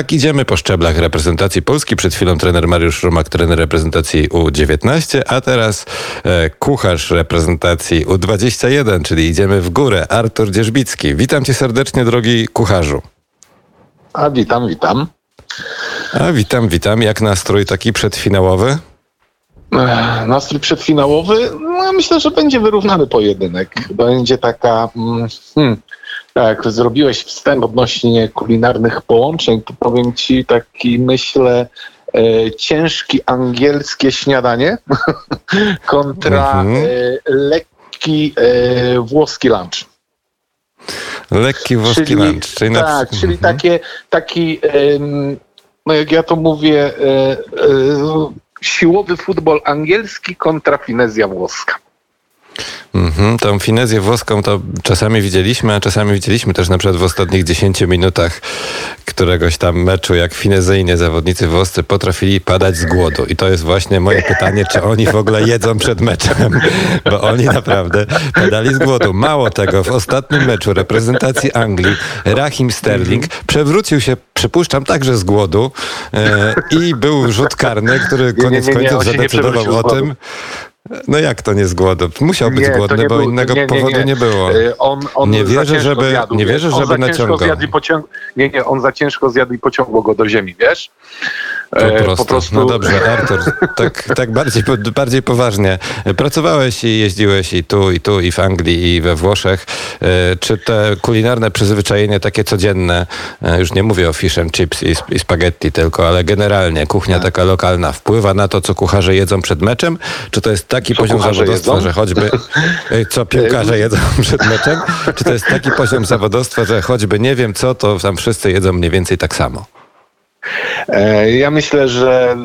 Tak idziemy po szczeblach reprezentacji Polski. Przed chwilą trener Mariusz Rumak, trener reprezentacji U19, a teraz e, kucharz reprezentacji U21, czyli idziemy w górę. Artur Dzierzbicki. Witam cię serdecznie, drogi kucharzu. A witam, witam. A witam, witam. Jak nastrój taki przedfinałowy? E, Nastrój przedfinałowy? No, myślę, że będzie wyrównany pojedynek. Będzie taka... mm, Hmm, tak, zrobiłeś wstęp odnośnie kulinarnych połączeń, to powiem ci taki, myślę, e, ciężki angielskie śniadanie kontra Mhm. e, lekki e, włoski lunch. Lekki włoski czyli, lunch. Czyli na- tak, czyli Mhm. takie, taki, no jak ja to mówię, e, e, siłowy futbol angielski kontra finezja włoska. Mhm, tą finezję włoską to czasami widzieliśmy, a czasami widzieliśmy też na przykład w ostatnich 10 minutach któregoś tam meczu, jak finezyjnie zawodnicy włoscy potrafili padać z głodu. I to jest właśnie moje pytanie, czy oni w ogóle jedzą przed meczem, bo oni naprawdę padali z głodu. Mało tego, w ostatnim meczu reprezentacji Anglii Rahim Sterling przewrócił się, przypuszczam, także z głodu e, i był rzut karny, który nie, koniec nie, nie, końców nie zadecydował przewrócił z o tym, no jak to nie z głodu? Musiał być Nie, głodny, bo był- innego nie, nie, powodu nie. było. E, On, on Nie wierzę, żeby- zjadł, nie wierzę, żeby naciągał. zjadł i pociąg... Nie, nie, on za ciężko zjadł i pociągło go do ziemi, wiesz? Po E, prostu. No dobrze, Artur, tak, tak bardziej, po- bardziej poważnie. Pracowałeś i jeździłeś i tu, i tu, i w Anglii, i we Włoszech. E, Czy te kulinarne przyzwyczajenia takie codzienne, e, już nie mówię o fish and chips i, sp- i spaghetti tylko, ale generalnie kuchnia Tak. taka lokalna wpływa na to, co kucharze jedzą przed meczem? Czy to jest taki Co poziom zawodowstwa, jedzą? że choćby e, co piłkarze jedzą przed meczem? Czy to jest taki poziom zawodowstwa, że choćby nie wiem co, to tam wszyscy jedzą mniej więcej tak samo? E, Ja myślę, że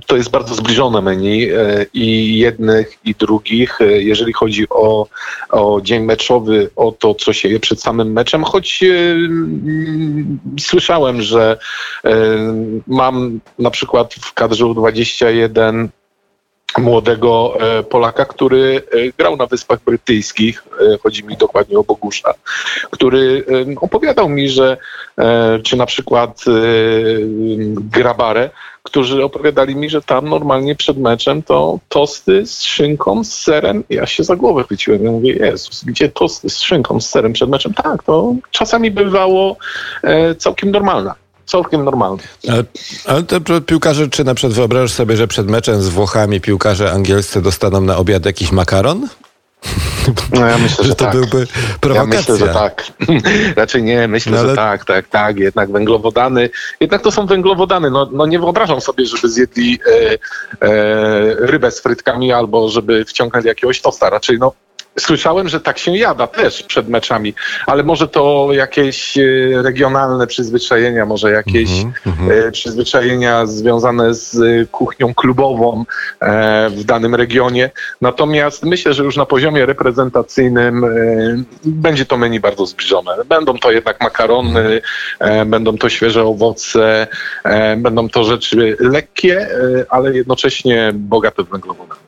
y, to jest bardzo zbliżone menu e, i jednych, i drugich, e, jeżeli chodzi o, o dzień meczowy, o to, co się je przed samym meczem, choć e, mm, słyszałem, że e, mam na przykład w kadrze U21 młodego e, Polaka, który e, grał na Wyspach Brytyjskich, e, chodzi mi dokładnie o Bogusza, który opowiadał mi, że czy na przykład Grabare, którzy opowiadali mi, że tam normalnie przed meczem to tosty z szynką, z serem. Ja się za głowę chwyciłem. Ja mówię, Jezus, gdzie tosty z szynką, z serem przed meczem? Tak, to czasami bywało całkiem normalne. Całkiem normalne. Ale, ale to piłkarze, czy na przykład wyobrażasz sobie, że przed meczem z Włochami piłkarze angielscy dostaną na obiad jakiś makaron? No ja myślę, Że że to tak. byłby Ja prowokacja. myślę, że tak. Raczej nie, myślę, No ale- że tak, tak, tak. Jednak węglowodany, jednak to są węglowodany. No, no nie wyobrażam sobie, żeby zjedli e, e, rybę z frytkami albo żeby wciągnęli jakiegoś tosta. Raczej no. Słyszałem, że tak się jada też przed meczami, ale może to jakieś e, regionalne przyzwyczajenia, może jakieś Mhm, mhm. e, przyzwyczajenia związane z e, kuchnią klubową w danym regionie. Natomiast myślę, że już na poziomie reprezentacyjnym będzie to menu bardzo zbliżone. Będą to jednak makarony, będą to świeże owoce, będą to rzeczy lekkie, ale jednocześnie bogate w węglowodany.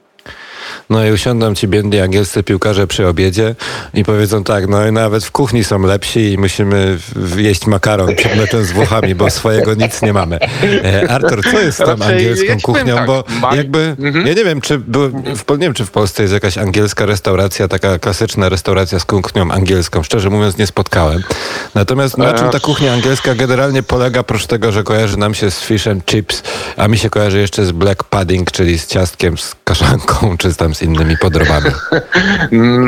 No i usiądą ci biedni angielscy piłkarze przy obiedzie i powiedzą tak, no i nawet w kuchni są lepsi i musimy jeść makaron przed meczem z Włochami, bo swojego nic nie mamy. E, Artur, co jest z tą angielską kuchnią? tak, Bo jakby, Mhm. ja nie wiem, czy nie wiem, czy w Polsce jest jakaś angielska restauracja, taka klasyczna restauracja z kuchnią angielską. Szczerze mówiąc, nie spotkałem. Natomiast na czym ta kuchnia angielska generalnie polega, oprócz tego, że kojarzy nam się z fish and chips, a mi się kojarzy jeszcze z black pudding, czyli z ciastkiem, z kaszanką, czy tam z innymi podrobami.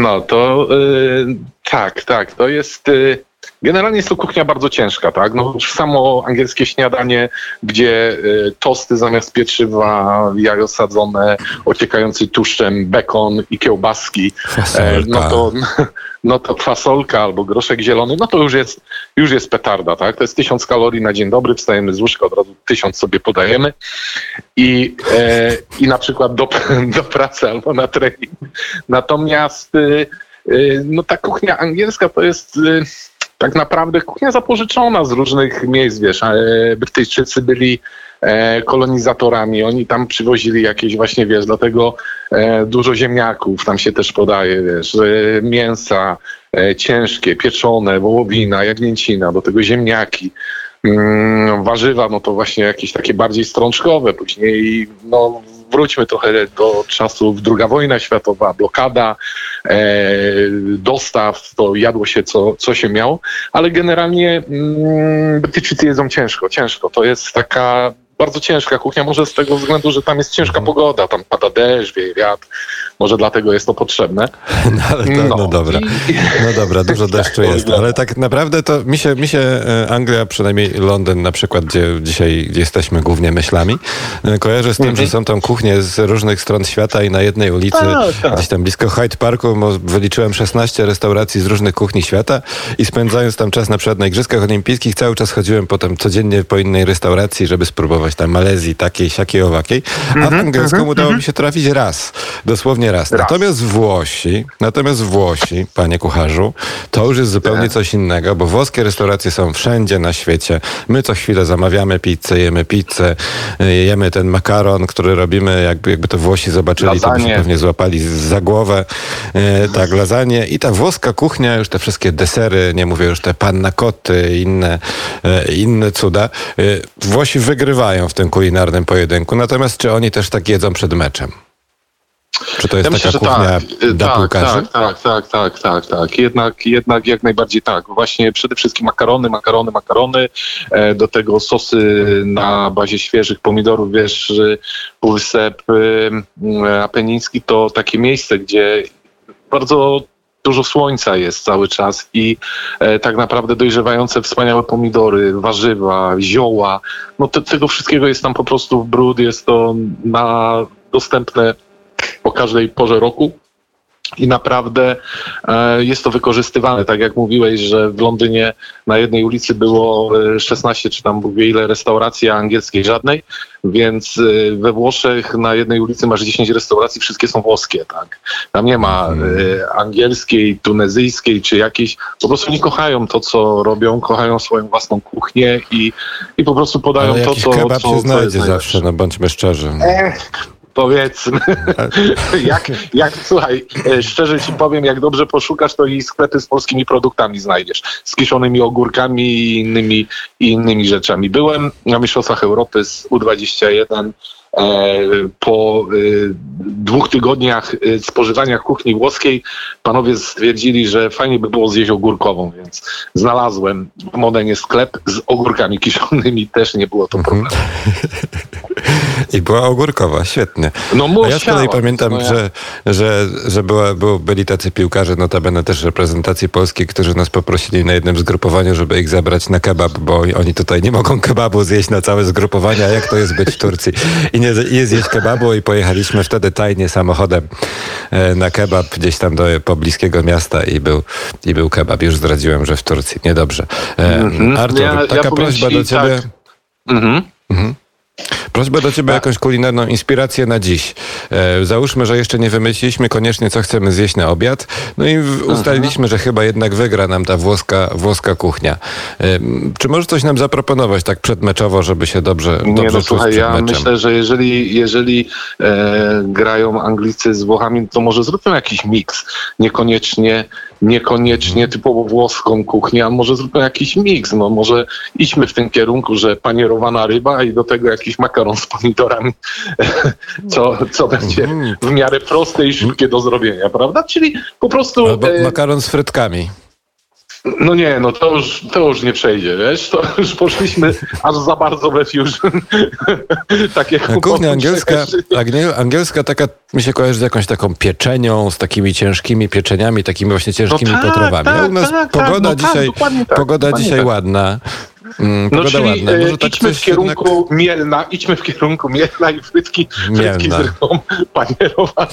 No to y, tak, tak, to jest. Y, Generalnie jest to kuchnia bardzo ciężka, tak? No już samo angielskie śniadanie, gdzie y, tosty zamiast pieczywa, jajo sadzone, ociekający tłuszczem, bekon i kiełbaski, e, no to, no to fasolka albo groszek zielony, no to już jest, już jest petarda, tak? To jest tysiąc kalorii na dzień dobry, wstajemy z łóżka, od razu tysiąc sobie podajemy i, e, i na przykład do, do pracy albo na trening. Natomiast y, y, no ta kuchnia angielska to jest y, tak naprawdę kuchnia zapożyczona z różnych miejsc, wiesz, e, Brytyjczycy byli e, kolonizatorami, oni tam przywozili jakieś właśnie, wiesz, dlatego e, dużo ziemniaków tam się też podaje, wiesz, mięsa ciężkie, pieczone, wołowina, jagnięcina, do tego ziemniaki. mm, warzywa, no to właśnie jakieś takie bardziej strączkowe. Później, no wróćmy trochę do czasów II wojna światowa, blokada, e, dostaw, to jadło się co, co się miało, ale generalnie mm, Brytyjczycy jedzą ciężko, ciężko. To jest taka bardzo ciężka kuchnia, może z tego względu, że tam jest ciężka pogoda, tam pada deszcz, wieje wiatr, może dlatego jest to potrzebne. No, ale to, no. No. dobra, no dobra, dużo deszczu jest, ale tak naprawdę to mi się, mi się e, Anglia, przynajmniej Londyn na przykład, gdzie dzisiaj gdzie jesteśmy głównie myślami, e, kojarzy z tym, że są tam kuchnie z różnych stron świata i na jednej ulicy, Tak, tak. gdzieś tam blisko Hyde Parku, wyliczyłem 16 restauracji z różnych kuchni świata i spędzając tam czas na przykład na Igrzyskach Olimpijskich, cały czas chodziłem potem codziennie po innej restauracji, żeby spróbować tam Malezji, takiej, siakiej, owakiej, a w angielską udało mi się trafić raz, dosłownie raz. Natomiast Włosi, natomiast Włosi, panie kucharzu, to już jest zupełnie Tak. coś innego, bo włoskie restauracje są wszędzie na świecie. My co chwilę zamawiamy pizzę, jemy pizzę, y, jemy ten makaron, który robimy, jakby, jakby to Włosi zobaczyli, to by się pewnie złapali za głowę. E, tak, lasagne. I ta włoska kuchnia, już te wszystkie desery, nie mówię już te panna coty i inne, e, inne cuda. Włosi wygrywają w tym kulinarnym pojedynku, natomiast czy oni też tak jedzą przed meczem? Czy to jest Ja taka myślę, kuchnia tak. Y, dla tak, piłkarzy? tak, tak, tak, tak, tak, tak. Jednak, jednak jak najbardziej tak. Właśnie przede wszystkim makarony, makarony, makarony. E, do tego sosy na bazie świeżych pomidorów, wiesz, y, Półwysep y, Apeniński to takie miejsce, gdzie bardzo dużo słońca jest cały czas i e, tak naprawdę dojrzewające wspaniałe pomidory, warzywa, zioła, no te, tego wszystkiego jest tam po prostu w brud, jest to na, dostępne po każdej porze roku. I naprawdę e, jest to wykorzystywane. Tak jak mówiłeś, że w Londynie na jednej ulicy było e, 16 czy tam Bóg wie ile restauracji, a angielskiej żadnej, więc e, we Włoszech na jednej ulicy masz 10 restauracji, wszystkie są włoskie, tak. Tam nie ma e, angielskiej, tunezyjskiej czy jakiejś. Po prostu oni kochają to, co robią, kochają swoją własną kuchnię i, i po prostu podają Ale to, co, kebab co, się co znajdzie zawsze, no bądźmy szczerzy. Powiedzmy. jak, jak, słuchaj, e, szczerze ci powiem, jak dobrze poszukasz, to i sklepy z polskimi produktami znajdziesz. Z kiszonymi ogórkami i innymi, i innymi rzeczami. Byłem na Mistrzostwach Europy z U21 e, po e, dwóch tygodniach e, spożywania kuchni włoskiej panowie stwierdzili, że fajnie by było zjeść ogórkową, więc znalazłem w Modenie sklep z ogórkami kiszonymi, też nie było to problemu. I była ogórkowa, świetnie. No A ja z kolei pamiętam, No ja- że, że, że była, było, byli tacy piłkarze, notabene też reprezentacji polskiej, którzy nas poprosili na jednym zgrupowaniu, żeby ich zabrać na kebab, bo oni tutaj nie mogą kebabu zjeść na całe zgrupowanie, a jak to jest być w Turcji i nie, nie zjeść kebabu i pojechaliśmy wtedy tajnie samochodem e, na kebab gdzieś tam do pobliskiego miasta i był, i był kebab. Już zdradziłem, że w Turcji. Niedobrze. E, Mhm. Artur, Ja- ja taka powiem prośba do ciebie. tak. Mhm. Prośba do Ciebie o jakąś kulinarną inspirację na dziś. E, załóżmy, że jeszcze nie wymyśliliśmy koniecznie, co chcemy zjeść na obiad. No i w- ustaliliśmy, że chyba jednak wygra nam ta włoska, włoska kuchnia. E, czy możesz coś nam zaproponować tak przedmeczowo, żeby się dobrze, Nie, dobrze no słuchaj, ja meczem? myślę, że jeżeli, jeżeli e, grają Anglicy z Włochami, to może zróbmy jakiś miks. Niekoniecznie, niekoniecznie typowo włoską kuchnię, a może zróbmy jakiś miks. No może idźmy w tym kierunku, że panierowana ryba i do tego jakiś makaron z pomidorami, co, co będzie Mhm. w miarę proste i szybkie do zrobienia, prawda? Czyli po prostu... Albo e, makaron z frytkami. No nie, no to już, to już nie przejdzie, wiesz? To już poszliśmy aż za bardzo we fusion. Takie Kuchnia kłopoty angielska, angielska taka mi się kojarzy z jakąś taką pieczenią, z takimi ciężkimi pieczeniami, takimi właśnie ciężkimi tak, potrawami. tak, u nas tak, tak, pogoda no tak, dzisiaj, tak, pogoda dzisiaj ładna. Mm, No pogoda czyli ładna. e, Może tak idźmy w coś jednak- kierunku Mielna, idźmy w kierunku Mielna i frytki, frytki z rybą panierowane.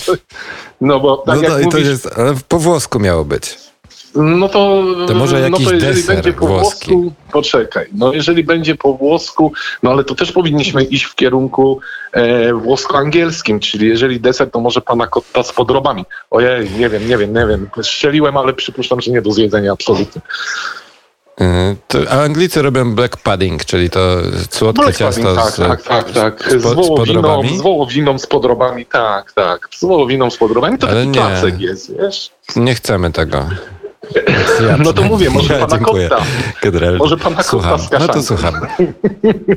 No bo tak No jak i to mówisz, jest, ale po włosku miało być. No to, To może no jakiś to jeżeli deser będzie po włoski. włosku, poczekaj, no jeżeli będzie po włosku, no ale to też powinniśmy iść w kierunku e, włosko-angielskim, czyli jeżeli deser, to może pana kotta z podrobami. Ojej, nie wiem, nie wiem, nie wiem, strzeliłem, ale przypuszczam, że nie do zjedzenia absolutnie. Yy, To, a Anglicy robią black pudding, czyli to słodkie Black ciasto pudding, tak, z, tak, tak, tak. z, Z, po- z wołowiną, podrobami. z wołowiną, z podrobami, tak, tak. Z wołowiną, z podrobami, to Ale taki nie. jest, wiesz? Nie chcemy tego. No to mówię, może pana dziękuję. Kotta. Może pana Kotta słucham. z No to słucham.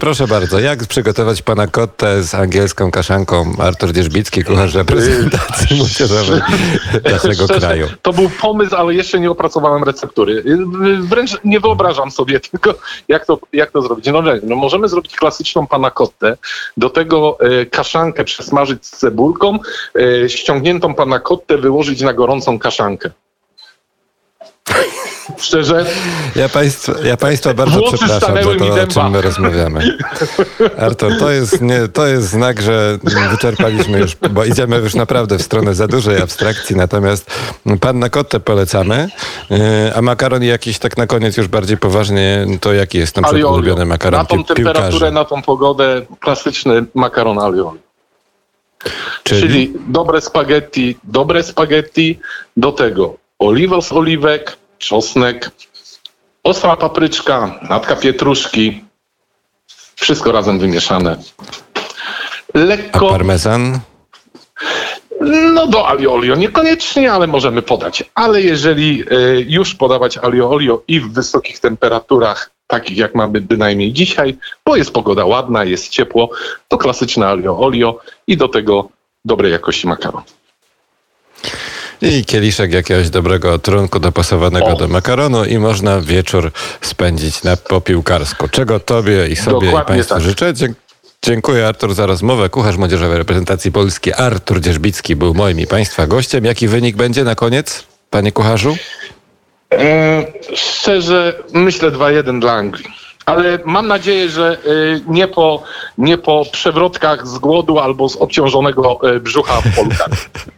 Proszę bardzo, jak przygotować pana kottę z angielską kaszanką? Artur Dzierzbicki, kucharz reprezentacji młodzieżowej naszego Szczerze, kraju. To był pomysł, ale jeszcze nie opracowałem receptury. Wręcz nie wyobrażam sobie tylko, jak to, jak to zrobić. No, nie, no możemy zrobić klasyczną panakottę, do tego e, kaszankę przesmażyć z cebulką, e, ściągniętą panakottę wyłożyć na gorącą kaszankę. Szczerze, Ja państwa, ja państwa bardzo Włosy przepraszam za to, o czym my rozmawiamy. Artur, to jest, nie, to jest znak, że wyczerpaliśmy już, bo idziemy już naprawdę w stronę za dużej abstrakcji, natomiast pan na kotę polecamy, yy, a makaron jakiś tak na koniec już bardziej poważnie, to jaki jest alio, ulubiony makaron Na tą temperaturę, piłkarzy? na tą pogodę, klasyczny makaron alio. olio. Czyli? Czyli dobre spaghetti, dobre spaghetti, do tego oliwa z oliwek, czosnek, ostra papryczka, natka pietruszki, wszystko razem wymieszane. A Lekko, parmezan? no do alio olio niekoniecznie, ale możemy podać. Ale jeżeli y, już podawać alio olio i w wysokich temperaturach, takich jak mamy bynajmniej dzisiaj, bo jest pogoda ładna, jest ciepło, to klasyczne alio olio i do tego dobrej jakości makaron. I kieliszek jakiegoś dobrego trunku dopasowanego O. do makaronu i można wieczór spędzić na popiłkarsku. Czego tobie i sobie Dokładnie i Państwu tak. życzę. Dziękuję Artur za rozmowę. Kucharz Młodzieżowej Reprezentacji Polski Artur Dzierzbicki był moim i Państwa gościem. Jaki wynik będzie na koniec, panie kucharzu? E, szczerze, myślę 2-1 dla Anglii. Ale mam nadzieję, że e, nie po, nie po przewrotkach z głodu albo z obciążonego e, brzucha w polu karnym.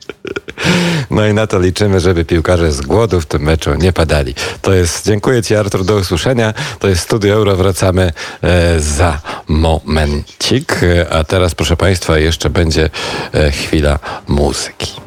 No i na to liczymy, żeby piłkarze z głodu w tym meczu nie padali. To jest, dziękuję Ci Artur, do usłyszenia. To jest Studio Euro, wracamy e, za momencik. E, A teraz proszę Państwa jeszcze będzie e, chwila muzyki.